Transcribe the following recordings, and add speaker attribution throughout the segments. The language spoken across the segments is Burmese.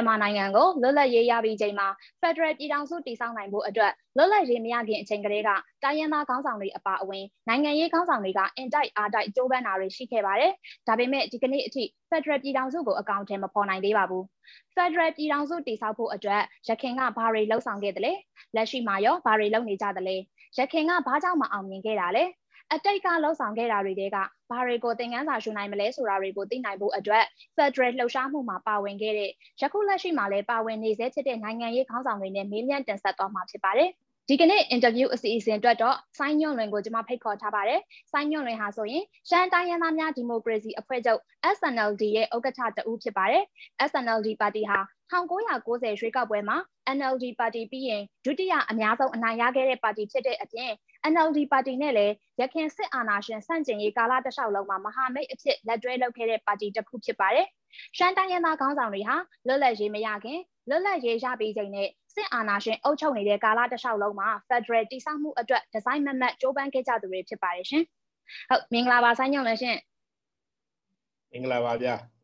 Speaker 1: မြန်မာနိုင်ငံကိုလွတ်လပ်ရေးရပြီးချိန်မှာ Federal ပြည်ထောင်စုတည်ဆောက်နိုင်ဖို့အတွက်လွတ်လပ်ရေးမရခင်အချိန်ကလေးကတိုင်းရင်းသားခေါင်းဆောင်တွေအပါအဝင်နိုင်ငံရေးခေါင်းဆောင်တွေကအင်တိုက်အားတိုက်ကြိုးပမ်းတာတွေရှိခဲ့ပါတယ်။ဒါပေမဲ့ဒီကနေ့အထိ Federal ပြည်ထောင်စုကိုအကောင့်ထဲမဖော်နိုင်သေးပါဘူး။ Federal ပြည်ထောင်စုတည်ဆောက်ဖို့အတွက်ရခိုင်ကဘာတွေလှုံ့ဆော်ခဲ့တယ်လဲ။လက်ရှိမှာရောဘာတွေလုပ်နေကြတယ်လဲ။ရခိုင်ကဘာကြောင့်မအောင်မြင်ခဲ့တာလဲ။ အတိတ်ကလှုပ်ဆောင်ခဲ့တာတွေကဘာတွေကိုသင်ခန်းစာယူနိုင်မလဲဆိုတာတွေကိုသိနိုင်ဖို့အတွက် Federal လှုပ်ရှားမှုမှာပါဝင်ခဲ့တဲ့ယခုလက်ရှိမှာလည်းပါဝင်နေစေဖြစ်တဲ့နိုင်ငံရေးခေါင်းဆောင်တွေနဲ့မေးမြန်းတင်ဆက်သွားမှာဖြစ်ပါတယ်။ဒီကနေ့ interview အစီအစဉ်အတွက်တော့ဆိုင်းညွန့်လွင်ကိုကျွန်မဖိတ်ခေါ်ထားပါတယ်။ဆိုင်းညွန့်လွင်ဟာဆိုရင်ရှမ်းတိုင်းရင်းသားများဒီမိုကရေစီအဖွဲ့ချုပ် SNLD ရဲ့ဥက္ကဋ္ဌတဦးဖြစ်ပါတယ်။ SNLD ပါတီဟာ1990ရွေးကောက်ပွဲမှာ NLD ပါတီပြီးရင်ဒုတိယအများဆုံးအနိုင်ရခဲ့တဲ့ပါတီဖြစ်တဲ့အပြင် NLD ပါတီနဲ့လည်းရခိုင်စစ်အာဏာရှင်ဆန့်ကျင်ရေးကာလတစ်လျှောက်လုံးမှာမဟာမိတ်အဖြစ်လက်တွဲလုပ်ခဲ့တဲ့ပါတီတစ်ခုဖြစ်ပါတယ်။ရှမ်းတိုင်းရင်းသားခေါင်းဆောင်တွေဟာလွတ်လပ်ရေးမရခင်လွတ်လပ်ရေးရပြီးချိန်နဲ့စစ်အာဏာရှင်အုပ်ချုပ်နေတဲ့ကာလတစ်လျှောက်လုံးမှာ Federal တည်ဆောက်မှုအတွက်ဒီဇိုင်းမမတ်ကြိုးပမ်းခဲ့ကြသူတွေဖြစ်ပါတယ်ရှင်။ဟုတ်မင်္ဂလာပါဆိုင်ညုံလည်းရှင်။
Speaker 2: မင်္ဂလာပါဗျာ။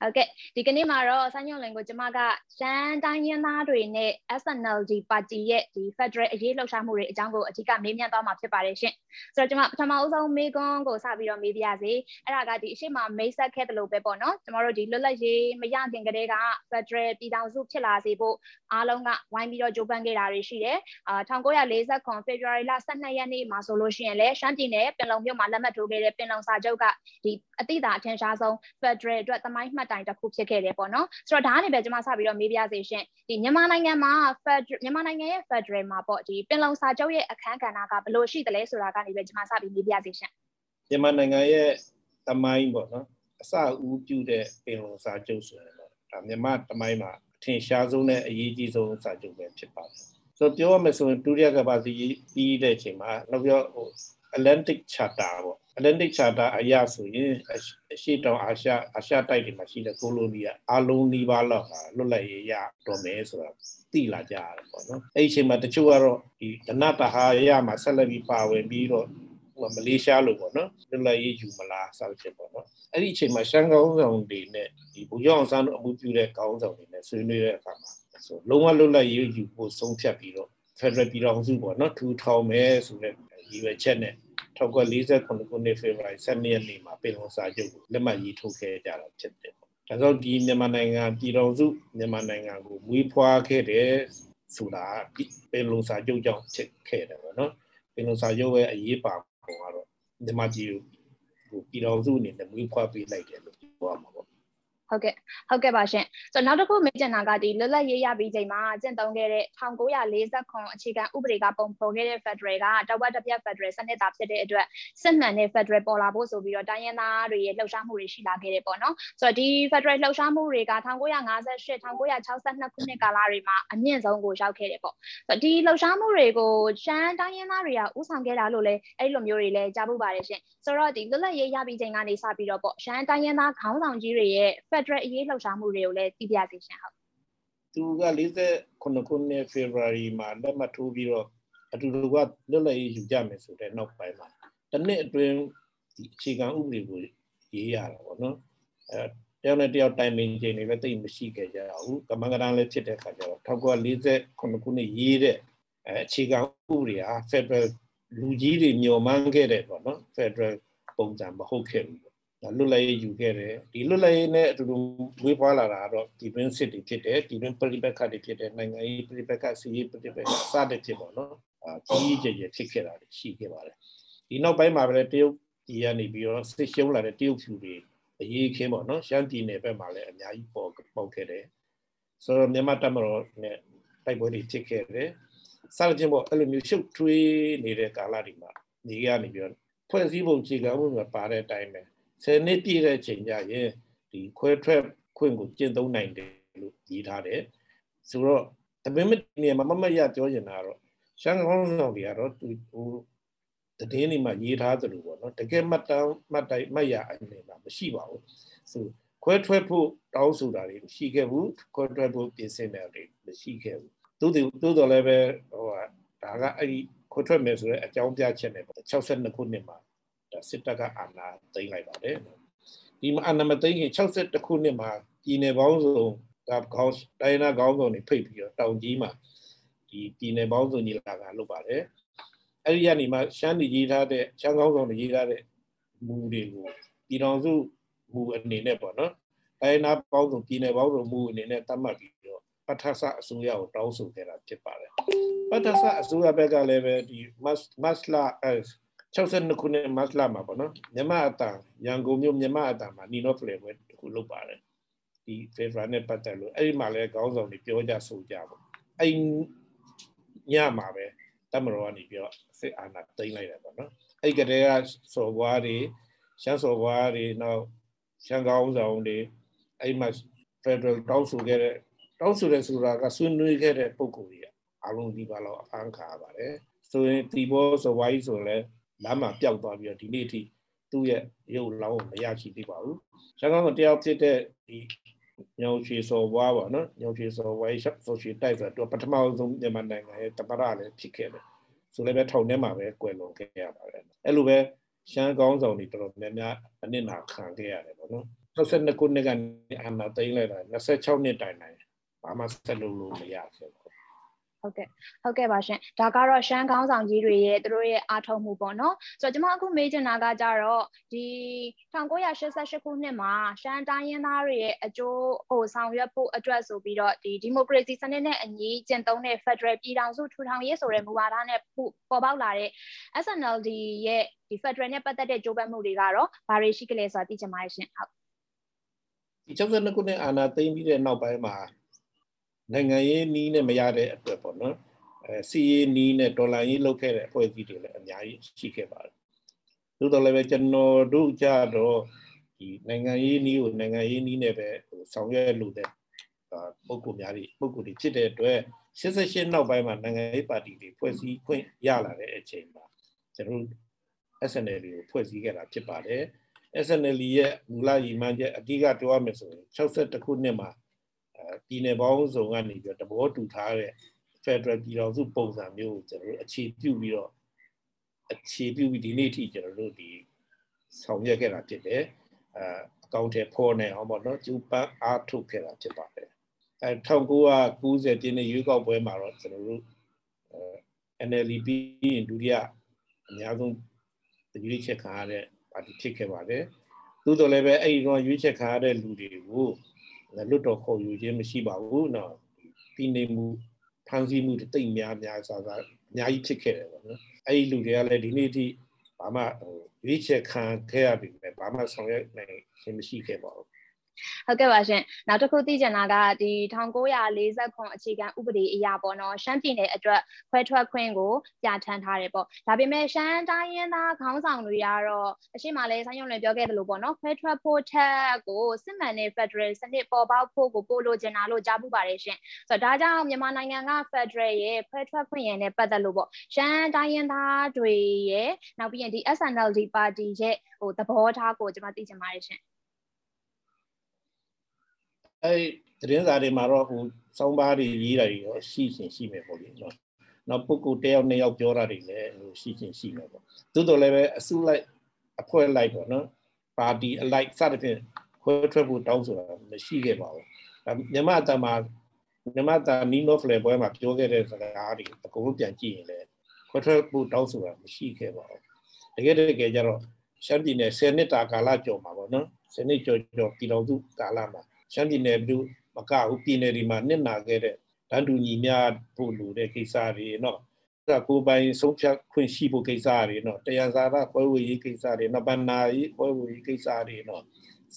Speaker 1: ဟုတ်ကဲ့ဒီကနေ့မှာတော့ဆိုင်းညွန့်လင်ကိုကျမကရှမ်းတိုင်းရင်းသားတွေနဲ့ SNLD ပါတီရဲ့ဒီ Federal အရေးလှုပ်ရှားမှုတွေအကြောင်းကိုအဓိကမေးမြန်းသွားမှာဖြစ်ပါတယ်ရှင်ဆိုတော့ကျမပထမအဆုံးမေးခွန်းကိုစပြီးတော့မေးပြရစီအဲ့ဒါကဒီအရှိမမိတ်ဆက်ခဲ့တယ်လို့ပဲပေါ့နော်ကျမတို့ဒီလွတ်လပ်ရေးမရခင်ကတည်းက Federal ပြည်ထောင်စုဖြစ်လာစေဖို့အားလုံးကဝိုင်းပြီးတော့ကြိုးပမ်းခဲ့တာတွေရှိတယ်အာ1940ခွန် February လ12ရက်နေ့မှာဆိုလို့ရှိရင်လည်းရှမ်းပြည်နယ်ပင်လုံမြို့မှာလက်မှတ်ထိုးခဲ့တဲ့ပင်လုံစာချုပ်ကဒီအတိအသာအထင်ရှားဆုံး Federal အတွက်သမိုင်းမှတ်တိုင်တစ်ခုဖြစ်ခဲ့တယ်ပေါ့နော်ဆိုတော့ဒါကနေပဲကျွန်မစပြီးတော့မေးပြစေရှင်ဒီမြန်မာနိုင်ငံမှာ Federal မြန်မာနိုင်ငံရဲ့ Federal မှာပေါ့ဒီပင်လုံစာချုပ်ရဲ့အခန်းကဏ္ဍကဘယ်လိုရှိတယ်လဲဆိုတာကနေပဲကျွန်မစပြီးမေးပြစေရှင်
Speaker 2: မြန်မာနိုင်ငံရဲ့သမိုင်းပေါ့နော်အစဦးပြုတဲ့ပင်လုံစာချုပ်ဆိုရင်တော့ဒါမြန်မာသမိုင်းမှာအထင်ရှားဆုံးနဲ့အရေးကြီးဆုံးစာချုပ်ပဲဖြစ်ပါတယ်ဆိုတော့ပြောရမယ်ဆိုရင်ဒုတိယကမ္ဘာစစ်ပြီးတဲ့အချိန်မှာနောက်ပြီးတော့ဟို Atlantic Charter ပေါ့ Atlantic Charter အရာဆိုရင်အရှိတောင်အာရှအာရှတိုက်တွေမှာရှိတဲ့ကိုလိုနီးအလုံးနီးပါးလောက်ဟာလွတ်လပ်ရေးရတော့မယ်ဆိုတာသိလာကြရတယ်ပေါ့နော်အဲ့ဒီအချိန်မှာတချို့ကတော့ဒီဒနတဟာရမှာဆက်လက်ပြီးပါဝင်ပြီးတော့ဟိုမလေးရှားလို့ပေါ့နော်လွတ်လပ်ရေးယူမလားစသဖြင့်ပေါ့နော်အဲ့ဒီအချိန်မှာရှမ်းကောင်းဆောင်တွေနဲ့ဒီဘူရောင်ဆန်းတို့အမှုပြုတဲ့ကောင်းဆောင်တွေနဲ့ဆွေးနွေးတဲ့အခါမှာဆိုလုံးဝလွတ်လပ်ရေးယူဖို့ဆုံးဖြတ်ပြီးတော့ Federal ပြည်တော်စုပေါ့နော်ထူထောင်မယ်ဆိုတဲ့ရည်ရွယ်ချက်နဲ့ 1948ခုနှစ်ဖေဖော်ဝါရီ12ရက်နေ့မှာပင်လုံစာချုပ်ကိုလက်မှတ်ရေးထိုးခဲ့ကြတာဖြစ်တယ်။ဒါကြောင့်ဒီမြန်မာနိုင်ငံပြည်တော်စုမြန်မာနိုင်ငံကိုမွေးဖွားခဲ့တဲ့ဆိုတာပင်လုံစာချုပ်ကြောင့်ဖြစ်ခဲ့တယ်ပေါ့နော်။ပင်လုံစာချုပ်ရဲ့အရေးပါပုံကတော့မြန်မာပြည်ကိုပြည်တော်စုအနေနဲ့မွေးဖွားပေးလိုက်တယ်လို့ပြောရမှာပေါ့
Speaker 1: ဟုတ်ကဲ့ဟုတ်ကဲ့ပါရှင်ဆိုတော့နောက်တစ်ခုမေးချင်တာကဒီလွတ်လပ်ရေးရပြီးချိန်မှာကျင့်သုံးခဲ့တဲ့1940ခုအခြေခံဥပဒေကပုံဖော်ခဲ့တဲ့ Federal ကတဝက်တစ်ပြက် Federal စနစ်သားဖြစ်တဲ့အတွက်စစ်မှန်တဲ့ Federal ပေါ်လာဖို့ဆိုပြီးတော့တိုင်းရင်းသားတွေရဲ့လှုပ်ရှားမှုတွေရှိလာခဲ့တယ်ပေါ့နော်ဆိုတော့ဒီ Federal လှုပ်ရှားမှုတွေက1958 1962ခုနှစ်ကာလတွေမှာအမြင့်ဆုံးကိုရောက်ခဲ့တယ်ပေါ့ဆိုတော့ဒီလှုပ်ရှားမှုတွေကိုရှမ်းတိုင်းရင်းသားတွေကဥဆောင်ခဲ့တာလို့လည်းအဲ့လိုမျိုးတွေလည်းကြားဖို့ပါတယ်ရှင်ဆိုတော့ဒီလွတ်လပ်ရေးရပြီးချိန်ကနေစပြီးတော့ပေါ့ရှမ်းတိုင်းရင်းသားခေါင်းဆောင်ကြီးတွေရဲ့ Federal အရေးလှုပ်ရှားမှုတွေကိုလည်းသိပြစေရှင်ဟုတ်
Speaker 2: သူက49ခုနှစ် February မှာလက်မှတ်ထိုးပြီးတော့အတူတူကလွတ်လပ်ရေးယူကြမယ်ဆိုတဲ့နောက်ပိုင်းမှာတစ်နှစ်အတွင်းဒီအခြေခံဥပဒေကိုရေးရတာပေါ့နော်အဲတယောက်နဲ့တယောက်တိုင်ပင်ချိန်တွေလည်းတိတ်မရှိခဲ့ကြဘူးကမ္ဘာကတန်းလည်းဖြစ်တဲ့ခါကျတော့1948ခုနှစ်ရေးတဲ့အဲအခြေခံဥပဒေဟာ Federal လူကြီးတွေညှော်မှန်းခဲ့တဲ့ပေါ့နော် Federal ပုံစံမဟုတ်ခဲ့ဘူး လွတ်လပ်ရေးယူခဲ့တယ်ဒီလွတ်လပ်ရေးနဲ့အတူတူဝေးဖွားလာတာတော့ဒီတွင်းစစ်တွေဖြစ်တယ်ဒီတွင်းပရိပက္ခတွေဖြစ်တယ်နိုင်ငံရေးပရိပက္ခစီးရေးပရိပက္ခစတဲ့ဖြစ်ပေါ့နော်အာကြီးကြီးကျယ်ကျယ်ဖြစ်ခဲ့တာရှိခဲ့ပါတယ်ဒီနောက်ပိုင်းမှာပဲတရုတ်ပြည်ကနေပြီးတော့စစ်ရှုံးလာတဲ့တရုတ်ဖြူတွေအရေးခင်းပေါ့နော်ရှမ်းပြည်နယ်ဘက်မှာလည်းအများကြီးပေါ်ပေါက်ခဲ့တယ်ဆိုတော့မြန်မာတပ်မတော်နဲ့တိုက်ပွဲတွေဖြစ်ခဲ့တယ်စသဖြင့်ပေါ့အဲ့လိုမျိုးရှုပ်ထွေးနေတဲ့ကာလတွေမှာနေရနေပြီးတော့ဖွဲ့စည်းပုံခြေခံမှုမှာပါတဲ့အတိုင်းပဲ 10နှစ်ပြည့်တဲ့ချိန်ကျရင်ဒီခွဲထွက်ခွင့်ကိုကျင့်သုံးနိုင်တယ်လို့ရေးထားတယ်ဆိုတော့အပင်မနေမှာမမရပြောနေတာတော့ရှမ်းကောင်းဆောင်တွေကတော့သူဟိုတည်င်းနေမှာရေးထားသလိုပေါ့နော်တကယ်မှတ်တမ်းမှတ်တိုင်မှတ်ရအနေမှာမရှိပါဘူးဆိုခွဲထွက်ဖို့တောင်းဆိုတာတွေမရှိခဲ့ဘူးခွဲထွက်ဖို့ပြင်ဆင်တယ်တွေမရှိခဲ့ဘူးသို့သို့တော်လည်းပဲဟိုဒါကအဲ့ဒီခွဲထွက်မယ်ဆိုတဲ့အကြောင်းပြချက်နဲ့62ခုနှစ်မှာဒါ စစ်တပ်ကအာဏာသိမ်းလိုက်ပါတယ်ဒီမှာအာဏာမသိမ်းခင်62ခုနှစ်မှာပြည်နယ်ပေါင်းစုံကခေါင်းတိုင်းနာခေါင်းဆောင်တွေဖိတ်ပြီးတော့တောင်ကြီးမှာဒီပြည်နယ်ပေါင်းစုံကြီးလာကလုပ်ပါတယ်အဲ့ဒီကနေမှရှမ်းပြည်ကြီးထားတဲ့ရှမ်းခေါင်းဆောင်တွေရေးထားတဲ့မူတွေကိုပြည်တော်စုမူအနေနဲ့ပေါ့နော်တိုင်းနာပေါင်းစုံပြည်နယ်ပေါင်းစုံမူအနေနဲ့သတ်မှတ်ပြီးတော့ပဋ္ဌဆအစိုးရကိုတောင်းဆိုခဲ့တာဖြစ်ပါတယ်ပဋ္ဌဆအစိုးရဘက်ကလည်းပဲဒီမတ်မတ်လာ 62ခုနှစ်မတ်လာမှာပေါ့နော်မြမအတန်ရန်ကုန်မြို့မြမအတန်မှာနီနိုဖလေပွဲတခုလုပ်ပါတယ်ဒီ favor နဲ့ပတ်သက်လို့အဲ့ဒီမှာလည်းခေါင်းဆောင်တွေပြောကြဆိုကြပေါ့အဲ့ညမှာပဲတမတော်ကနေပြောစစ်အာဏာသိမ်းလိုက်တယ်ပေါ့နော်အဲ့ကတည်းကစော်ဘွားတွေရှမ်းစော်ဘွားတွေနောက်ရှမ်းကောင်းဆောင်တွေအဲ့မှာ Federal တောင်းဆိုခဲ့တဲ့တောင်းဆိုတဲ့ဆိုတာကဆွေးနွေးခဲ့တဲ့ပုံကိုယ်ကြီးအလုံးဒီပါလောက်အဖမ်းခါပါတယ်ဆိုရင်တီဘောစော်ဘွားကြီးဆိုလည်း လမ်းမှာပျောက်သွားပြီးတော့ဒီနေ့အထိသူ့ရဲ့ရုပ်လောင်းကိုမရရှိသေးပါဘူးရှမ်းကောင်းကတယောက်ဖြစ်တဲ့ဒီညောင်ချီစော်ဘွားပါနော်ညောင်ချီစော်ဘွားဆိုရှီတိုက်ဆိုတော့ပထမဆုံးမြန်မာနိုင်ငံရဲ့တပရလည်းဖြစ်ခဲ့တယ်ဆိုလည်းပဲထောင်ထဲမှာပဲကွယ်လွန်ခဲ့ရပါတယ်အဲ့လိုပဲရှမ်းကောင်းဆောင်တွေတော်တော်များများအနစ်နာခံခဲ့ရတယ်ပေါ့နော်62ခုနှစ်ကနေအာဏာသိမ်းလိုက်တာ26နှစ်တိုင်တိုင်ဘာမှဆက်လုပ်လို့မရခဲ့ဘူး
Speaker 1: ဟုတ်ကဲ့ဟုတ်ကဲ့ပါရှင်ဒါကတော့ရှမ်းကောင်းဆောင်ကြီးတွေရဲ့သူတို့ရဲ့အားထုတ်မှုပေါ့နော်ဆိုတော့ကျွန်မအခုမေးချင်တာကကြတော့ဒီ1988ခုနှစ်မှာရှမ်းတိုင်းရင်းသားတွေရဲ့အကျိုးဟိုဆောင်ရွက်ဖို့အတွက်ဆိုပြီးတော့ဒီဒီမိုကရေစီစနစ်နဲ့အညီကျင့်သုံးတဲ့ Federal ပြည်ထောင်စုထူထောင်ရေးဆိုတဲ့မူဝါဒနဲ့ပေါ်ပေါက်လာတဲ့ SNLD ရဲ့ဒီ Federal နဲ့ပတ်သက်တဲ့ကြိုးပမ်းမှုတွေကတော့ဘာတွေရှိကြလဲဆိုတာသိချင်ပါတယ်ရှင်ဟုတ်
Speaker 2: ဒီ62ခုနှစ်အာဏာသိမ်းပြီးတဲ့နောက်ပိုင်းမှာ နိုင်ငံရေးနီးနဲ့မရတဲ့အတွက်ပေါ့နော်အဲစီရေးနီးနဲ့ဒေါ်လာရေးလုပ်ခဲ့တဲ့အဖွဲ့အစည်းတွေလည်းအများကြီးရှိခဲ့ပါတယ်သို့တော်လည်းပဲကျွန်တော်တို့ကြတော့ဒီနိုင်ငံရေးနီးကိုနိုင်ငံရေးနီးနဲ့ပဲဟိုဆောင်ရွက်လို့တဲ့ပုံကူများတွေပုံကူတွေဖြစ်တဲ့အတွက်88နောက်ပိုင်းမှာနိုင်ငံရေးပါတီတွေဖွဲ့စည်းခွင့်ရလာတဲ့အချိန်မှာကျွန်တော်တို့ SNL ကိုဖွဲ့စည်းခဲ့တာဖြစ်ပါတယ် SNL ရဲ့မူလရည်မှန်းချက်အဓိကပြောရမယ်ဆိုရင်62ခုနှစ်မှာ ပြည်နယ်ပေါင်းစုံကနေပြီးတော့တဘောတူထားတဲ့ Federal ပြည်တော်စုပုံစံမျိုးကိုကျွန်တော်တို့အခြေပြုပြီးတော့အခြေပြုပြီးဒီနေ့ထိကျွန်တော်တို့ဒီဆောင်ရွက်ခဲ့တာဖြစ်တယ်အဲအကောင့်ထဲဖော်နေအောင်ပေါ့နော်ကျူပန်းအားထုတ်ခဲ့တာဖြစ်ပါတယ်အဲ1990ပြည့်နှစ်ရွေးကောက်ပွဲမှာတော့ကျွန်တော်တို့ NLP ရင်ဒုတိယအများဆုံးရွေးချက်ခံရတဲ့ပါတီဖြစ်ခဲ့ပါတယ်သို့တော်လည်းပဲအဲ့ဒီတော့ရွေးချက်ခံရတဲ့လူတွေကို လွတ်တော်ခေါ်ယူခြင်းမရှိပါဘူးနော်ပြီးနေမှုဖန်ဆီးမှုတိတ်များများစားစားအများကြီးဖြစ်ခဲ့တယ်ပေါ့နော်အဲ့ဒီလူတွေကလည်းဒီနေ့ထိဘာမှဟိုရွေးချက်ခံခဲ့ရပြီပဲဘာမှဆောင်ရွက်နိုင်ခြင်းမရှိခဲ့ပါဘူး
Speaker 1: ဟုတ်ကဲ့ပါရှင်နောက်တစ်ခုသိချင်တာကဒီ1940ခွန်အခြေခံဥပဒေအရာပေါ့နော်ရှမ်းပြည်နယ်အတွက်ခွဲထွက်ခွင့်ကိုပြဋ္ဌာန်းထားတယ်ပေါ့ဒါပေမဲ့ရှမ်းတိုင်းရင်းသားခေါင်းဆောင်တွေကတော့အရှိမလဲဆိုင်းရုံလည်းပြောခဲ့သလိုပေါ့နော်ခွဲထွက်ဖို့ထက်ကိုစစ်မှန်တဲ့ Federal စနစ်ပေါ်ပေါက်ဖို့ကိုပို့လို့ကျင်တာလို့ကြားပူပါတယ်ရှင်ဆိုတော့ဒါကြောင့်မြန်မာနိုင်ငံက Federal ရဲ့ခွဲထွက်ခွင့်ရနဲ့ပတ်သက်လို့ပေါ့ရှမ်းတိုင်းရင်းသားတွေရဲ့နောက်ပြီးရင်ဒီ SNLD ပါတီရဲ့ဟိုသဘောထားကိုကျွန်မသိချင်ပါတယ်ရှင်
Speaker 2: အဲ့သတင်းစာတွေမှာတော့ဟိုစောင်းပါးတွေရေးတာတွေရောရှိရှင်ရှိမယ်ပေါ့လေနော်နောက်ပုဂ္ဂိုလ်တယောက်နှစ်ယောက်ပြောတာတွေလည်းဟိုရှိရှင်ရှိမယ်ပေါ့သို့တော်လည်းပဲအစုလိုက်အဖွဲ့လိုက်ပေါ့နော်ပါတီအလိုက်စသဖြင့်ခွဲထွက်ဖို့တောင်းဆိုတာမရှိခဲ့ပါဘူးမြမတမှာမြမတာနီနိုဖလေပွဲမှာပြောခဲ့တဲ့စကားတွေအကုန်လုံးပြန်ကြည့်ရင်လည်းခွဲထွက်ဖို့တောင်းဆိုတာမရှိခဲ့ပါဘူးတကယ်တကယ်ကျတော့ရှမ်းပြည်နယ်10နှစ်တာကာလကျော်မှာပေါ့နော်10နှစ်ကျော်ကျော်ပြည်တော်စုကာလမှာ ရှမ်းပြည်နယ်မြို့မကဘူးပြည်နယ်ဒီမှာနစ်နာခဲ့တဲ့တန်းတူညီမျှဖို့လိုတဲ့ကိစ္စတွေနော်ကကိုပိုင်ဆုံးဖြတ်ခွင့်ရှိဖို့ကိစ္စတွေနော်တရားစာရပွဲဝေရေးကိစ္စတွေနော်ဗန္နာရေးပွဲဝေရေးကိစ္စတွေနော်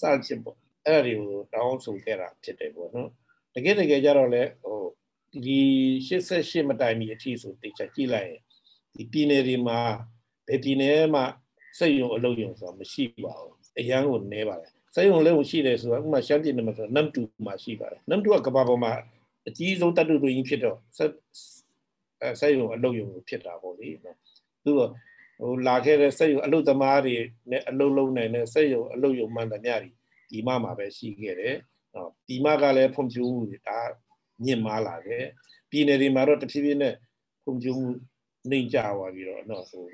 Speaker 2: စသဖြင့်ပေါ့အဲ့ဒါတွေကိုတောင်းဆိုခဲ့တာဖြစ်တယ်ပေါ့နော်တကယ်တကယ်ကြတော့လေဟိုဒီ88မတိုင်မီအထိဆိုတေချာကြည့်လိုက်ရင်ဒီပြည်နယ်တွေမှာဘယ်ပြည်နယ်မှာစိတ်ယုံအလုံးယုံဆိုတာမရှိပါဘူးအရန်ကိုနည်းပါတယ် စိုက်ရုံလည်းရှိတယ်ဆိုတော့ဥမာရှမ်းပြည်နယ်မှာဆိုနမ်တူမှာရှိပါတယ်နမ်တူကကဘာပေါ်မှာအကြီးဆုံးတတ်တူတူကြီးဖြစ်တော့အဲစိုက်ရုံအလုပ်ရုံဖြစ်တာပေါ့လေနော်သူကဟိုလာခဲ့တဲ့စိုက်ရုံအလုပ်သမားတွေနဲ့အလုပ်လုပ်နိုင်တဲ့စိုက်ရုံအလုပ်ရုံမှန်သမျှတွေဒီမှမှာပဲရှိခဲ့တယ်နော်ဒီမှကလည်းဖွံ့ဖြိုးမှုဒါမြင့်မားလာတယ်ပြည်နယ်တွေမှာတော့တဖြည်းဖြည်းနဲ့ဖွံ့ဖြိုးမှုနှိမ်ကျသွားပြီးတော့နော်ဟို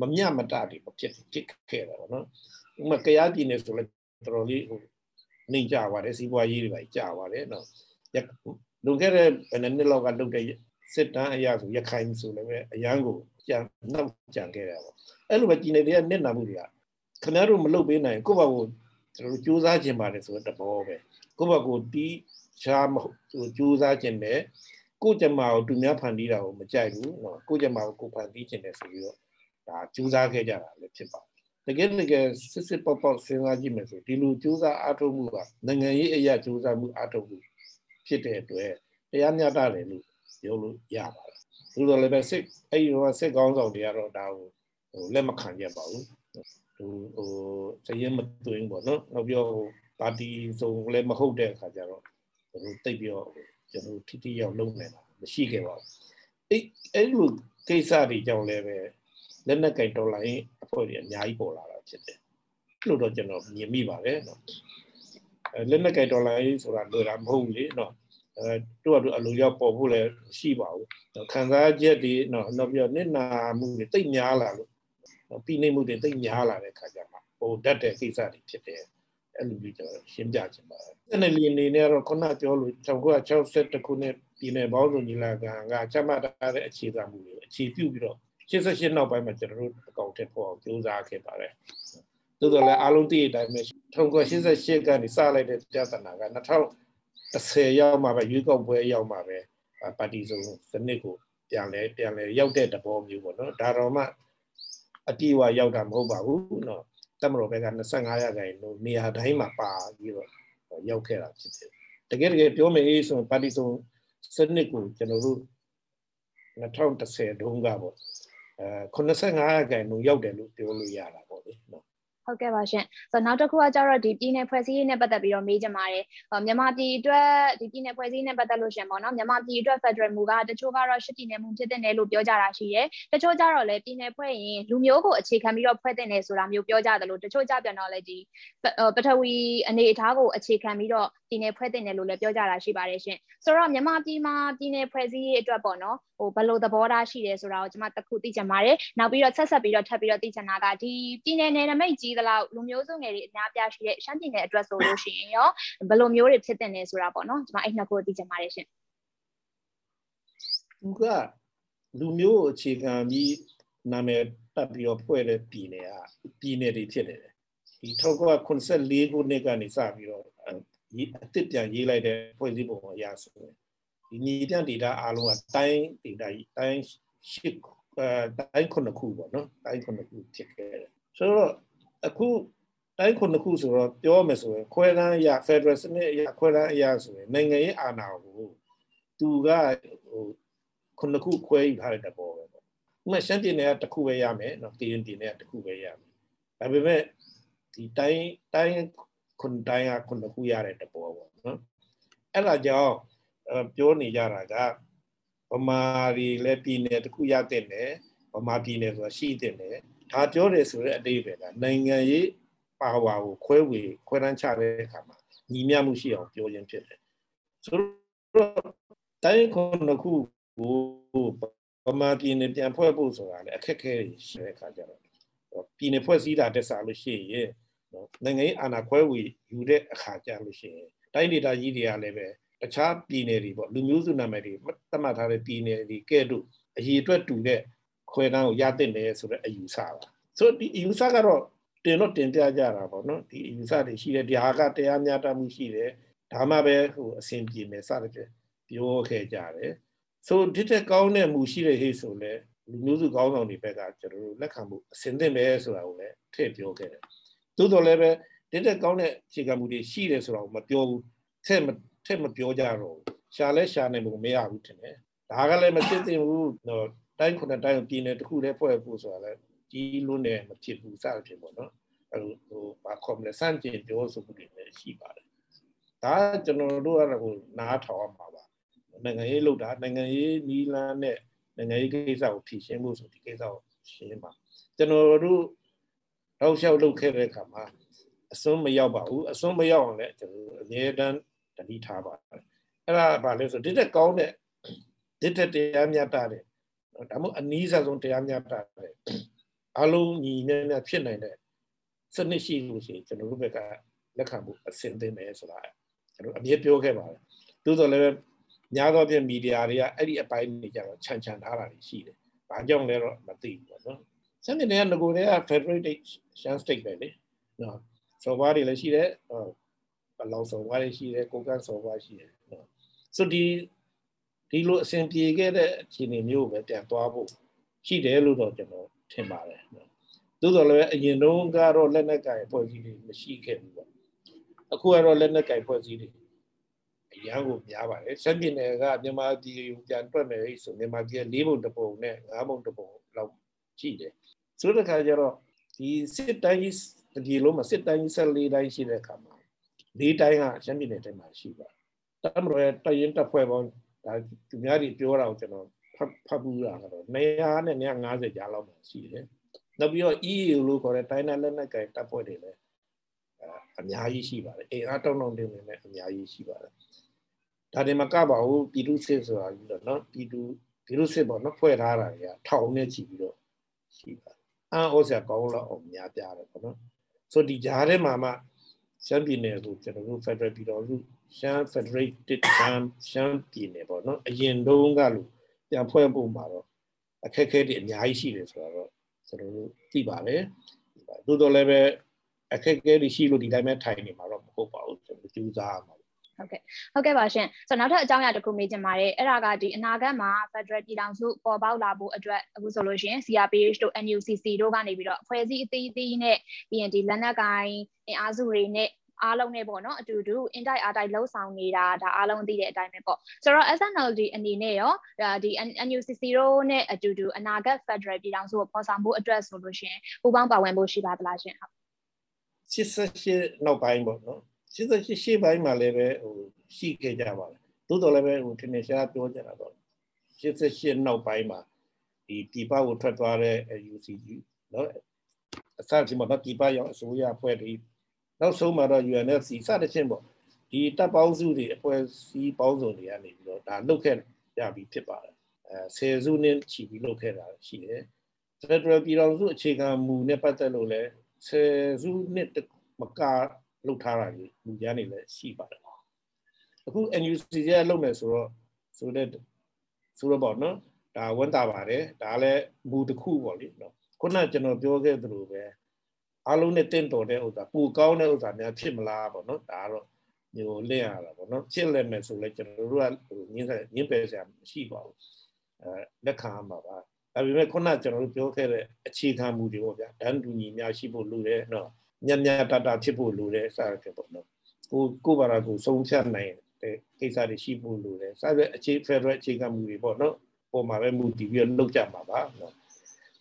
Speaker 2: မမျှမတတွေဖြစ်ဖြစ်ခဲ့တာပေါ့နော်ဥ မာကရားပြည်နယ်ဆိုလည်းတော်တော်လေးဟိုနှိမ်ကြပါတယ်စီးပွားရေးတွေပဲကြာပါတယ်နော်လွန်ခဲ့တဲ့ဘယ်နှစ်လောက်ကလုပ်တဲ့စစ်တမ်းအရာဆိုရခိုင်ဆိုလည်းပဲအရန်ကိုကြံနောက်ကြံခဲ့တာပေါ့အဲ့လိုပဲကြီးနေတဲ့နစ်နာမှုတွေကခင်ဗျားတို့မလုပ်ပေးနိုင်ကိုယ့်ဘာကိုကျွန်တော်တို့စူးစမ်းခြင်းပါတယ်ဆိုတဲ့ဘောပဲကိုယ့်ဘာကိုတီးရှားမဟုတ်စူးစမ်းခြင်းနဲ့ကိုယ့်ကြမှာကိုသူများဖန်တီးတာကိုမကြိုက်ဘူးနော်ကိုယ့်ကြမှာကိုကိုဖန်တီးခြင်းနဲ့ဆိုပြီးတော့ဒါစူးစမ်းခဲ့ကြတာလည်းဖြစ်ပါတယ် တကယ်တကယ်စစ်စစ်ပေါက်ပေါက်စဉ်းစားကြည့်မယ်ဆိုဒီလိုစူးစမ်းအားထုတ်မှုကနိုင်ငံရေးအရာစူးစမ်းမှုအားထုတ်မှုဖြစ်တဲ့အတွက်တရားမျှတတယ်လို့ပြောလို့ရပါတယ်။သို့တော်လည်းပဲစစ်အဲ့ဒီတော့စစ်ကောင်းဆောင်တွေကတော့ဒါကိုဟိုလက်မခံကြပါဘူး။ဟိုဟိုစရင်မသွင်းပေါ့နော်။နောက်ပြောပါတီစုံလည်းမဟုတ်တဲ့အခါကျတော့ဟိုတိတ်ပြီးတော့ကျွန်တော်ထိထိရောက်လုံးနေတာမရှိခဲ့ပါဘူး။အဲ့အဲ့လိုကိစ္စတွေကြောင့်လည်းပဲ လက်နက်ကင်တော်လိုင်းအဖွဲ့တွေအများကြီးပေါ်လာတာဖြစ်တယ်။လို့တော့ကျွန်တော်မြင်မိပါတယ်နော်။လက်နက်ကင်ဒေါ်လာရေးဆိုတာလွယ်တာမဟုတ်ဘူးလေနော်အဲတို့ကတို့အလိုရောက်ပေါ်ဖို့လည်းရှိပါဘူးခံစားချက်တွေနော်နောက်ပြီးတော့နစ်နာမှုတွေတိတ်များလာလို့ပြီးနေမှုတွေတိတ်များလာတဲ့ခါကျမှဟိုတတ်တဲ့ကိစ္စတွေဖြစ်တယ်အဲ့လိုမျိုးကျွန်တော်ရှင်းပြချင်ပါတယ်အဲ့ဒီအနေနဲ့တော့ခုနပြောလို့1960ခုနှစ်ပြည်နယ်ပေါင်းစုံညီလာခံကချမှတ်ထားတဲ့အခြေခံမှုတွေအခြေပြုပြီးတော့ 88နောက်ပိုင်းမှာကျွန်တော်တို့အကောင့်ထည့်ဖို့အောင်ကြိုးစားခဲ့ပါတယ်သို့တော်လည်းအားလုံးသိတဲ့အတိုင်းပဲ1988ကနေစလိုက်တဲ့ပြဿနာက2010ရောက်မှပဲရွေးကောက်ပွဲရောက်မှပဲပါတီစုံစနစ်ကိုပြန်လဲပြန်လဲရောက်တဲ့သဘောမျိုးပေါ့နော်ဒါတော့မှအတိအဝရောက်တာမဟုတ်ပါဘူးနော်တမတော်ဘက်က25ရာခိုင်နှုန်းနေရာတိုင်းမှာပါပြီးတော့ရောက်ခဲ့တာဖြစ်တယ်တကယ်တကယ်ပြောမယ်ဆိုရင်ပါတီစုံစနစ်ကိုကျွန်တော်တို့2010တုန်းကပေါ့ အဲ85ရာခိုင်နှုန်းရောက်တယ်လို့ပြောလို့ရတာပေါ့လေနော်
Speaker 1: ဟုတ်ကဲ့ပါရှင်။ဆိုတော့နောက်တစ်ခုကကျတော့ဒီပြည်နယ်ဖွဲ့စည်းရေးနဲ့ပတ်သက်ပြီးတော့မေးချင်ပါတယ်။မြန်မာပြည်အတွက်ဒီပြည်နယ်ဖွဲ့စည်းရေးနဲ့ပတ်သက်လို့ရှင်ပေါ့နော်။မြန်မာပြည်အတွက် Federal မူကတချို့ကတော့ရှစ်ပြည်နယ်မူဖြစ်တဲ့နယ်လို့ပြောကြတာရှိရဲ။တချို့ကျတော့လည်းပြည်နယ်ဖွဲ့ရင်လူမျိုးကိုအခြေခံပြီးတော့ဖွဲ့တဲ့နယ်ဆိုတာမျိုးပြောကြတယ်လို့တချို့ကြပြန်တော့လည်းဒီပထဝီအနေအထားကိုအခြေခံပြီးတော့ပြည်နယ်ဖွဲ့တဲ့နယ်လို့လည်းပြောကြတာရှိပါတယ်ရှင်။ဆိုတော့မြန်မာပြည်မှာပြည်နယ်ဖွဲ့စည်းရေးအတွက်ပေါ့နော် ဟိုဘယ်လိုသဘောထားရှိတယ်ဆိုတာကိုကျွန်မတခုသိချင်ပါတယ်နောက်ပြီးတော့ဆက်ဆက်ပြီးတော့ထပ်ပြီးတော့သိချင်တာကဒီပြည်နယ်နယ်နမိတ်ကြီးသလောက်လူမျိုးစုငယ်တွေအများပြားရှိတဲ့ရှမ်းပြည်နယ်အတွက်ဆိုလို့ရှိရင်ရောဘယ်လိုမျိုးတွေဖြစ်တဲ့နေဆိုတာပေါ့နော်ကျွန်မအဲ့နှစ်ခုသိချင်ပါတယ်ရှင်
Speaker 2: သူကလူမျိုးအခြေခံပြီးနာမည်တက်ပြီးတော့ဖွဲ့တဲ့ပြည်နယ်ကပြည်နယ်တွေဖြစ်နေတယ်ဒီ1984ခုနှစ်ကနေစပြီးတော့အစ်စ်ပြန်ရေးလိုက်တဲ့ဖွဲ့စည်းပုံအရဆိုရင် ဒီညီတန်ဒေတာအားလုံးကတိုင်းဒေတာကြီးတိုင်းရှစ်အဲတိုင်းခုနှစ်ခုပေါ့နော်တိုင်းခုနှစ်ခုဖြစ်ခဲ့တယ်ဆိုတော့အခုတိုင်းခုနှစ်ခုဆိုတော့ပြောမယ်ဆိုရင်ခွဲတန်းအရာ Federal စနစ်အရာခွဲတန်းအရာဆိုရင်နိုင်ငံရေးအာဏာကိုသူကဟိုခုနှစ်ခုခွဲယူထားတဲ့တဘောပဲပေါ့။ဥပမာရှမ်းပြည်နယ်ကတစ်ခုပဲရမယ်နော်ကရင်ပြည်နယ်ကတစ်ခုပဲရမယ်။ဒါပေမဲ့ဒီတိုင်းတိုင်းခုတိုင်းကခုနှစ်ခုရတဲ့တဘောပေါ့နော်။အဲ့ဒါကြောင့် ပြောနေကြတာကဗမာတွေလည်းပြည်နယ်တစ်ခုရတဲ့နယ်ဗမာပြည်နယ်ဆိုတာရှိတဲ့နယ်ဒါပြောတယ်ဆိုတဲ့အတိတ်ပဲကနိုင်ငံရေးပါဝါကိုခွဲဝေခွဲတန်းချတဲ့အခါမှာညီမျှမှုရှိအောင်ပြောခြင်းဖြစ်တယ်ဆိုတော့တိုင်းခုနှစ်ခုကိုဗမာပြည်နယ်ပြန်ဖွဲ့ဖို့ဆိုတာလည်းအခက်အခဲရှိတဲ့အခါကျတော့ပြည်နယ်ဖွဲ့စည်းတာတက်စားလို့ရှိရင်နော်နိုင်ငံရေးအာဏာခွဲဝေယူတဲ့အခါကျလို့ရှိရင်တိုင်းဒေသကြီးတွေကလည်းပဲ တခြားပြည်နယ်တွေပေါ့လူမျိုးစုနာမည်တွေသတ်မှတ်ထားတဲ့ပြည်နယ်တွေကဲ့သို့အရေးအတွက်တူတဲ့ခွဲတန်းကိုရတဲ့တယ်ဆိုတဲ့အယူဆပါဆိုဒီအယူဆကတော့တင်တော့တင်ပြကြတာပေါ့နော်ဒီအယူဆတွေရှိတယ်ဒီဟာကတရားမျှတမှုရှိတယ်ဒါမှပဲဟိုအဆင်ပြေမယ်စသဖြင့်ပြောခဲ့ကြတယ်ဆိုဒီတက်ကောင်းတဲ့မူရှိတဲ့ဟေ့ဆိုလဲလူမျိုးစုကောင်းဆောင်တွေဘက်ကကျွန်တော်တို့လက်ခံမှုအစင်သင့်ပဲဆိုတာကိုလည်းထည့်ပြောခဲ့တယ်သို့တော်လည်းပဲဒီတက်ကောင်းတဲ့အခြေခံမှုတွေရှိတယ်ဆိုတာကိုမပြောဘူးထည့်မ ထည့်မပြောကြတော့ဘူးရှာလဲရှာနေလို့မရဘူးထင်တယ်ဒါကလည်းမသိသိဘူးတော့တိုင်းခုနှစ်တိုင်းပြည်နယ်တစ်ခုတည်းဖွဲ့ဖို့ဆိုတာလည်းကြီးလွန်းတယ်မဖြစ်ဘူးစသဖြင့်ပေါ့နော်အဲဟိုဘာခေါ်မလဲစန့်ကျင်ပြောဆိုမှုတွေလည်းရှိပါတယ်ဒါကျွန်တော်တို့ကတော့ဟိုနားထောင်ရမှာပါနိုင်ငံရေးလုပ်တာနိုင်ငံရေးနီးလန်းနဲ့နိုင်ငံရေးကိစ္စကိုဖြေရှင်းဖို့ဆိုဒီကိစ္စကိုရှင်းပါကျွန်တော်တို့တောက်လျှောက်လုပ်ခဲ့တဲ့အခါမှာအစွန်းမရောက်ပါဘူးအစွန်းမရောက်အောင်လည်းကျွန်တော်အမြဲတမ်း တတိထားပါတယ်အဲ့ဒါဘာလဲဆိုဒီတက်ကောင်းတဲ့ဒီတက်တရားမြတ်တာတဲ့ဒါမှမဟုတ်အနည်းဆုံးတရားမြတ်တာတဲ့အလုံးညီမြတ်မြတ်ဖြစ်နိုင်တဲ့စနစ်ရှိလို့ရှိရင်ကျွန်တော်တို့ဘက်ကလက်ခံဖို့အဆင်သင့်တယ်ဆိုတာကျွန်တော်အမြဲပြောခဲ့ပါတယ်သို့တော်လည်းများသောဖြင့်မီဒီယာတွေကအဲ့ဒီအပိုင်းတွေကြတော့ခြံခြံထားတာရှိတယ်။ဘာကြောင့်လဲတော့မသိဘူးပေါ့နော်။စံတင်တဲ့ငကိုတွေက federated shan state ပဲလေ။နော်။စော်ဘွားတွေလည်းရှိတယ်။ ဟောဘလောင်စော်ဘွားတွေရှိတယ်။ကိုကန့်စော်ဘွားရှိတယ်။နော်။ဆိုဒီဒီလိုအစဉ်ပြေခဲ့တဲ့အခြေအနေမျိုးပဲပြန်သွားဖို့ရှိတယ်လို့တော့ကျွန်တော်ထင်ပါတယ်နော်။သို့တော်လည်းအရင်တုန်းကတော့လက်နက်ကင်ဖွဲ့စည်းတွေမရှိခဲ့ဘူးပေါ့။အခုကတော့လက်နက်ကင်ဖွဲ့စည်းတွေအရန်ကိုများပါတယ်ရှမ်းပြည်နယ်ကမြန်မာပြည်ကိုပြန်တွက်မယ်ဆိုမြန်မာပြည်၄ဘုံတစ်ပုံနဲ့၅ဘုံတစ်ပုံလောက်ရှိတယ်ဆိုတဲ့ခါကျတော့ဒီစစ်တိုင်းကြီးဒီလုံးမှာစစ်တိုင်းကြီး၁၄တိုင်းရှိတဲ့အခါမှာ ၄တိုင်းကရှမ်းပြည်နယ်ထဲမှာရှိပါတမရတရင်တပ်ဖွဲ့ပေါင်းဒါသူများတွေပြောတာကိုကျွန်တော်ဖတ်ဖတ်ဘူးတာကတော့100နဲ့150ကြားလောက်မှာရှိတယ်နောက်ပြီးတော့ EU လို့ခေါ်တဲ့တိုင်းနယ်လက်နက်ကိုင်တပ်ဖွဲ့တွေလည်းအများကြီးရှိပါတယ်အင်အားတောင်းတောင်းတင်နေနဲ့အများကြီးရှိပါတယ်ဒါတွေမကပါဘူးပြည်သူစစ်ဆိုတာပြီးတော့နော်ပြည်သူပြည်သူစစ်ပေါ့နော်ဖွဲ့ထားတာတွေကထောင်နဲ့ချီပြီးတော့ရှိပါတယ်အံ့ဩစရာကောင်းတော့အောင်များပြားတယ်ပေါ့နော်ဆိုဒီဂျားထဲမှာမှ ရှမ်းပြည်နယ်ကိုကျွန်တော်တို့ Federal ပြည်တော်စုရှမ်း Federated ရှမ်းရှမ်းပြည်နယ်ပေါ့နော်အရင်တုန်းကလို့ပြန်ဖွဲ့ဖို့မှာတော့အခက်အခဲတွေအများကြီးရှိတယ်ဆိုတော့ကျွန်တော်တို့သိပါတယ်သို့တော်လည်းပဲအခက်အခဲတွေရှိလို့ဒီတိုင်းပဲထိုင်နေမှာတော့မဟုတ်ပါဘူးကျွန်တော်ကြိုးစားမှာ
Speaker 1: ဟုတ်ကဲ့ဟုတ်ကဲ့ပါရှင်ဆိုတော့နောက်ထပ်အကြောင်းအရာတစ်ခုမေးချင်ပါတယ်အဲ့ဒါကဒီအနာဂတ်မှာ Federal ပြည်ထောင်စုပေါ်ပေါက်လာဖို့အတွက်အခုဆိုလို့ရှိရင် CRPH တို့ NUCC တို့ကနေပြီးတော့အဖွဲ့အစည်းအသီးသီးနဲ့ပြီးရင်ဒီလက်နက်ကိုင်အင်အားစုတွေနဲ့အားလုံးနဲ့ပေါ့နော်အတူတူ in type r type လှုပ်ဆောင်နေတာဒါအားလုံးသိတဲ့အတိုင်းပဲပေါ့ဆိုတော့ SNLD အနေနဲ့ရောဒီ NUCC တို့နဲ့အတူတူအနာဂတ် Federal ပြည်ထောင်စုကိုပေါ်ဆောင်ဖို့အတွက်ဆိုလို့ရှိရင်ပူးပေါင်းပါဝင်ဖို့ရှိပါသလားရှင်ဟုတ်
Speaker 2: 88နောက်ပိုင်းပေါ့နော် 88ရှေ့ပိုင်းမှာလည်းပဲဟိုရှိခဲ့ကြပါလားသို့တော်လည်းပဲဟိုထင်ထင်ရှားပြောကြတာတော့88နောက်ပိုင်းမှာဒီဒီပကိုထွက်သွားတဲ့ UCG เนาะအစချင်းမှာဒီပရောက်အစိုးရဖွဲ့ပြီးနောက်ဆုံးမှာတော့ UNFC စသဖြင့်ပေါ့ဒီတပ်ပေါင်းစုတွေအဖွဲ့အစည်းပေါင်းစုံတွေကနေပြီးတော့ဒါလုတ်ခဲ့ရပြီးဖြစ်ပါတယ်အဲဆယ်စုနှစ်ချီပြီးလုတ်ခဲ့တာရှိတယ်ဖက်ဒရယ်ပြည်ထောင်စုအခြေခံမူနဲ့ပတ်သက်လို့လည်းဆယ်စုနှစ်မက လှုပ်ထားတာကြီးလူကြမ်းတွေလည်းရှိပါတယ်အခု NUC ရဲ့လုပ်မယ်ဆိုတော့ဆိုတဲ့ဆိုတော့ပေါ့နော်ဒါဝန်တာပါတယ်ဒါလည်းမူတစ်ခုပေါ့လေနော်ခုနကျွန်တော်ပြောခဲ့သလိုပဲအားလုံးနဲ့တင့်တော်တဲ့ဥစ္စာပူကောင်းတဲ့ဥစ္စာများဖြစ်မလားပေါ့နော်ဒါကတော့မျိုးလင့်ရတာပေါ့နော်ဖြစ်လက်မယ်ဆိုလဲကျွန်တော်တို့ကညင်းညင်းပယ်စရာမရှိပါဘူးအဲလက်ခံမှာပါဒါပေမဲ့ခုနကျွန်တော်တို့ပြောခဲ့တဲ့အခြေခံမူတွေပေါ့ဗျာဒန်းတူညီများရှိဖို့လိုတယ်နော် ညံ့ညံ့တတဖြစ်ဖို့လိုတယ်စသဖြင့်ပေါ့နော်ကိုကိုဘာသာကိုဆုံးဖြတ်နိုင်တဲ့ကိစ္စတွေရှိဖို့လိုတယ်စသဖြင့်အခြေ Federal အခြေခံမူတွေပေါ့နော်ပေါ်မှာပဲမူတည်ပြီးတော့လုပ်ကြမှာပါနော်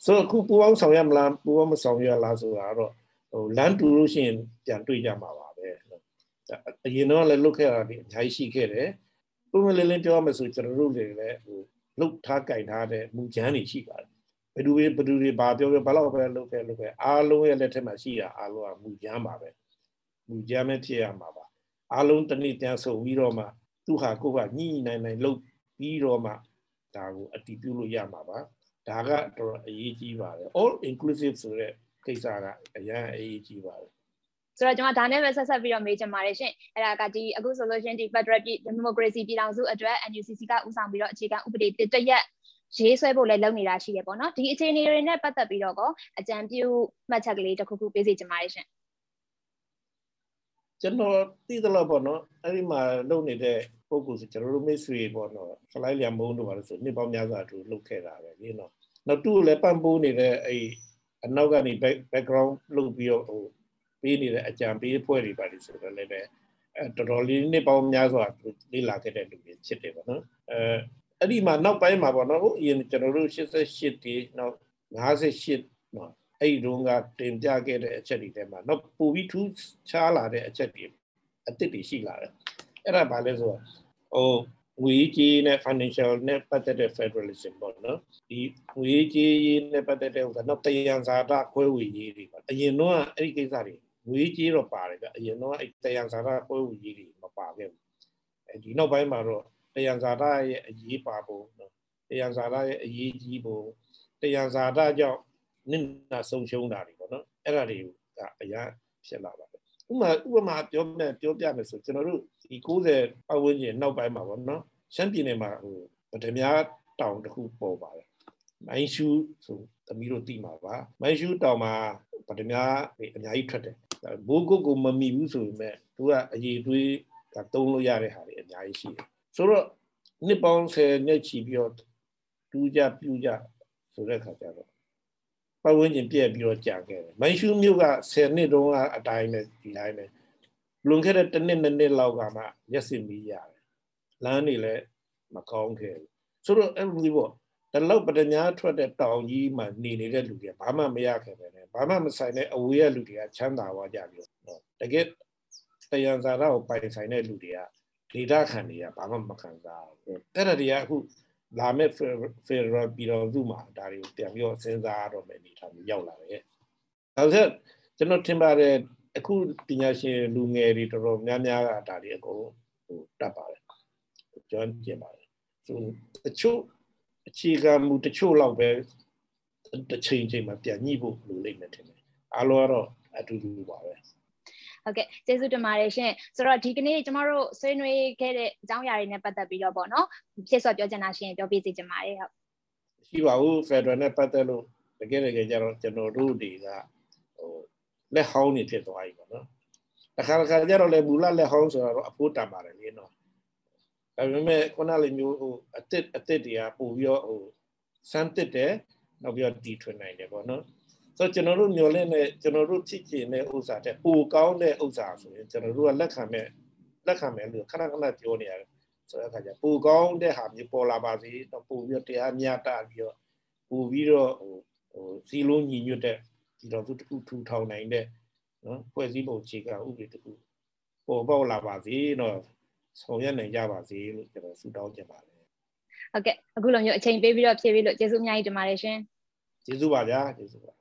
Speaker 2: ဆိုတော့အခုပူပေါင်းဆောင်ရမလားပူပေါင်းမဆောင်ရလားဆိုတာတော့ဟိုလမ်းတူလို့ရှိရင်ပြန်တွေ့ကြမှာပါပဲနော်အရင်တော့လည်းလုတ်ခဲ့တာဒီအများကြီးရှိခဲ့တယ်ပုံမှန်လေးလေးပြောရမယ်ဆိုကျွန်တော်တို့တွေလည်းဟိုလုတ်ထားကြိုင်ထားတဲ့မူချမ်းတွေရှိပါတယ် ဘယ်သူတွေဘယ်သူတွေဘာပြောပြောဘာလို့ပဲလုပ်ခဲ့လုပ်ခဲ့အားလုံးရဲ့လက်ထက်မှာရှိတာအားလုံးကမူကြမ်းပါပဲမူကြမ်းပဲဖြစ်ရမှာပါအားလုံးတနည်းတန်းဆုံပြီးတော့မှသူ့ဟာကိုကညှိနိုင်နိုင်လုပ်ပြီးတော့မှဒါကိုအတည်ပြုလို့ရမှာပါဒါကတော်တော်အရေးကြီးပါတယ် all inclusive ဆိုတဲ့ကိစ္စကအရန်အရေးကြီးပါတယ်
Speaker 1: ဆိုတော့ကျွန်မဒါနဲ့ပဲဆက်ဆက်ပြီးတော့မေးချင်ပါတယ်ရှင်အဲ့ဒါကဒီအခုဆိုလို့ရှင်ဒီ Federal Democracy ပြည်ထောင်စုအတွက် NUCC ကဦးဆောင်ပြီးတော့အခြေခံဥပဒေတရက် ရေးဆွဲဖို့လည်းလုပ်နေတာရှိတယ်ပေါ့နော်ဒီအခြေအနေတွေနဲ့ပတ်သက်ပြီးတော့ကောအကြံပြုမှတ်ချက်ကလေးတစ်ခုခုပေးစီချင်ပါတယ်ရှင်
Speaker 2: ကျွန်တော်သိသလောက်ပေါ့နော်အဲ့ဒီမှာလုပ်နေတဲ့ပုံကူဆိုကျွန်တော်တို့မိတ်ဆွေပေါ့နော်ဖလိုက်လျံမုံတို့ပါလို့ဆိုနှစ်ပေါင်းများစွာသူလုပ်ခဲ့တာပဲဒီနော်နောက်သူ့လည်းပံ့ပိုးနေတဲ့အဲ့အနောက်ကနေ background လုပ်ပြီးတော့ဟိုပေးနေတဲ့အကြံပေးဖွဲ့တွေပါလိဆိုတော့လည်းပဲအဲတော်တော်လေးနှစ်ပေါင်းများစွာလေ့လာခဲ့တဲ့လူတွေဖြစ်တယ်ပေါ့နော်အဲ အဲ့ဒီမှာနောက်ပိုင်းမှာပေါ့နော်ဟိုအရင်ကျွန်တော်တို့88တီနောက်58နော်အဲ့ဒီတုန်းကတင်ပြခဲ့တဲ့အချက်တွေထဲမှာနောက်ပိုပြီးထူးခြားလာတဲ့အချက်တွေအသစ်တွေရှိလာတယ်အဲ့ဒါဘာလဲဆိုတော့ဟိုငွေကြေးနဲ့ financial နဲ့ပတ်သက်တဲ့ federalism ပေါ့နော်ဒီငွေကြေးရေးနဲ့ပတ်သက်တဲ့ဥစ္စာနောက်တယံဇာတာခွဲဝေရေးတွေပေါ့အရင်တော့အဲ့ဒီကိစ္စတွေငွေကြေးတော့ပါတယ်ဗျအရင်တော့အဲ့တယံဇာတာခွဲဝေရေးတွေမပါခဲ့ဘူးအဲဒီနောက်ပိုင်းမှာတော့ တယံဇာတာရဲ့အရေးပါဖို့နော်တယံဇာတာရဲ့အရေးကြီးဖို့တယံဇာတာကြောင့်နစ်နာဆုံးရှုံးတာတွေပေါ့နော်အဲ့ဒါတွေကအရာဖြစ်လာပါတယ်ဥမာဥပမာပြောမယ်ပြောပြမယ်ဆိုကျွန်တော်တို့ဒီ90ပတ်ဝန်းကျင်နောက်ပိုင်းမှာပေါ့နော်ရှမ်းပြည်နယ်မှာဟိုဗဒမြားတောင်တစ်ခုပေါ်ပါတယ်မိုင်းရှူဆိုသမီးတို့သိမှာပါမိုင်းရှူတောင်မှာဗဒမြားအများကြီးထွက်တယ်ဘိုးကုတ်ကိုမမီဘူးဆိုပေမဲ့သူကအရေးတွေးကတုံးလို့ရတဲ့ဟာတွေအများကြီးရှိတယ် ဆိုတော့နှစ်ပေါင်း10နှစ်ချီပြီးတော့တူးကြပြူကြဆိုတဲ့ခါကျတော့ပတ်ဝန်းကျင်ပြည့်ပြီးတော့ကြာခဲ့တယ်မိုင်းရှူးမြို့က10နှစ်တုန်းကအတိုင်းပဲဒီတိုင်းပဲလွန်ခဲ့တဲ့တစ်နှစ်နှစ်နှစ်လောက်ကမှရက်စင်ပြီးရတယ်လမ်းတွေလည်းမကောင်းခဲ့ဘူးဆိုတော့အဲ့လိုပေါ့တလောက်ပဒညာထွက်တဲ့တောင်ကြီးမှာနေနေတဲ့လူတွေဘာမှမရခဲ့ပဲနဲ့ဘာမှမဆိုင်တဲ့အဝေးရဲ့လူတွေကချမ်းသာသွားကြပြီတော့တကယ်တယံဇာရကိုပိုင်ဆိုင်တဲ့လူတွေက ဒေတာခံတွေကဘာမှမခံစားဘူးအဲ့ဒါတွေကအခုလာမဲ့ Federal ပြည်တော်စုမှာဒါတွေကိုပြန်ပြီးတော့စဉ်းစားရတော့မယ်အနေထားမျိုးရောက်လာတယ်။ဒါဆိုကျွန်တော်ထင်ပါတယ်အခုပညာရှင်လူငယ်တွေတော်တော်များများကဒါတွေအကုန်ဟိုတတ်ပါတယ်။ကျွန်တော်ကျင်ပါတယ်။ဆိုတချို့အခြေခံမူတချို့လောက်ပဲတစ်ချိန်ချိန်မှာပြန်ညှိဖို့လိုလိမ့်မယ်ထင်တယ်။အားလုံးကတော့အတူတူပါပဲ။
Speaker 1: ဟုတ်ကဲ့ကျေးဇူးတင်ပါတယ်ရှင်ဆိုတော့ဒီကနေ့ကျမတို့ဆွေးနွေးခဲ့တဲ့အကြောင်းအရာတွေနဲ့ပတ်သက်ပြီးတော့ပေါ့နော်ဖြစ်စွာပြောချင်တာရှင်ပြောပြစီချင်ပါတယ်ဟုတ်
Speaker 2: ရှိပါဘူးဖက်ဒရယ်နဲ့ပတ်သက်လို့တကယ်တကယ်ကျတော့ကျွန်တော်တို့တွေကဟိုလက်ဟောင်းနေဖြစ်သွားပြီပေါ့နော်တခါတခါကျတော့လေမူလလက်ဟောင်းဆိုတော့အဖို့တန်ပါတယ်လေနော်ဒါပေမဲ့ခုနလိုမျိုးဟိုအစ်စ်အစ်စ်တွေကပို့ပြီးတော့ဟိုစမ်းတစ်တယ်နောက်ပြီးတော့တီထွင်နိုင်တယ်ပေါ့နော် ဆိုတော့ကျွန်တော်တို့မျောလင့်တဲ့ကျွန်တော်တို့ချစ်ကျင်တဲ့ဥစ္စာတဲ့ပိုကောင်းတဲ့ဥစ္စာဆိုရင်ကျွန်တော်တို့ကလက်ခံမဲ့လက်ခံမဲ့လို့ခဏခဏပြောနေရတယ်ဆိုတဲ့အခါကျပိုကောင်းတဲ့ဟာမျိုးပေါ်လာပါစေတော့ပိုပြီးတော့တရားမျှတပြီးတော့ပိုပြီးတော့ဟိုဟိုစီလုံးညီညွတ်တဲ့ဒီတော့သူတခုထူထောင်နိုင်တဲ့နော်ဖွဲ့စည်းပုံအခြေခံဥပဒေတခုပေါ်ပေါက်လာပါစေတော့ဆောင်ရွက်နိုင်ကြပါစေလို့ကျွန်တော်ဆုတောင်းချင်ပါတယ်
Speaker 1: ဟုတ်ကဲ့အခုလိုမျိုးအချိန်ပေးပြီးတော့ဖြည့်ပြီးလို့ကျေးဇူးအများကြီးတင်ပါတယ်ရှင်
Speaker 2: ကျေးဇူးပါဗျာကျေးဇူးပါ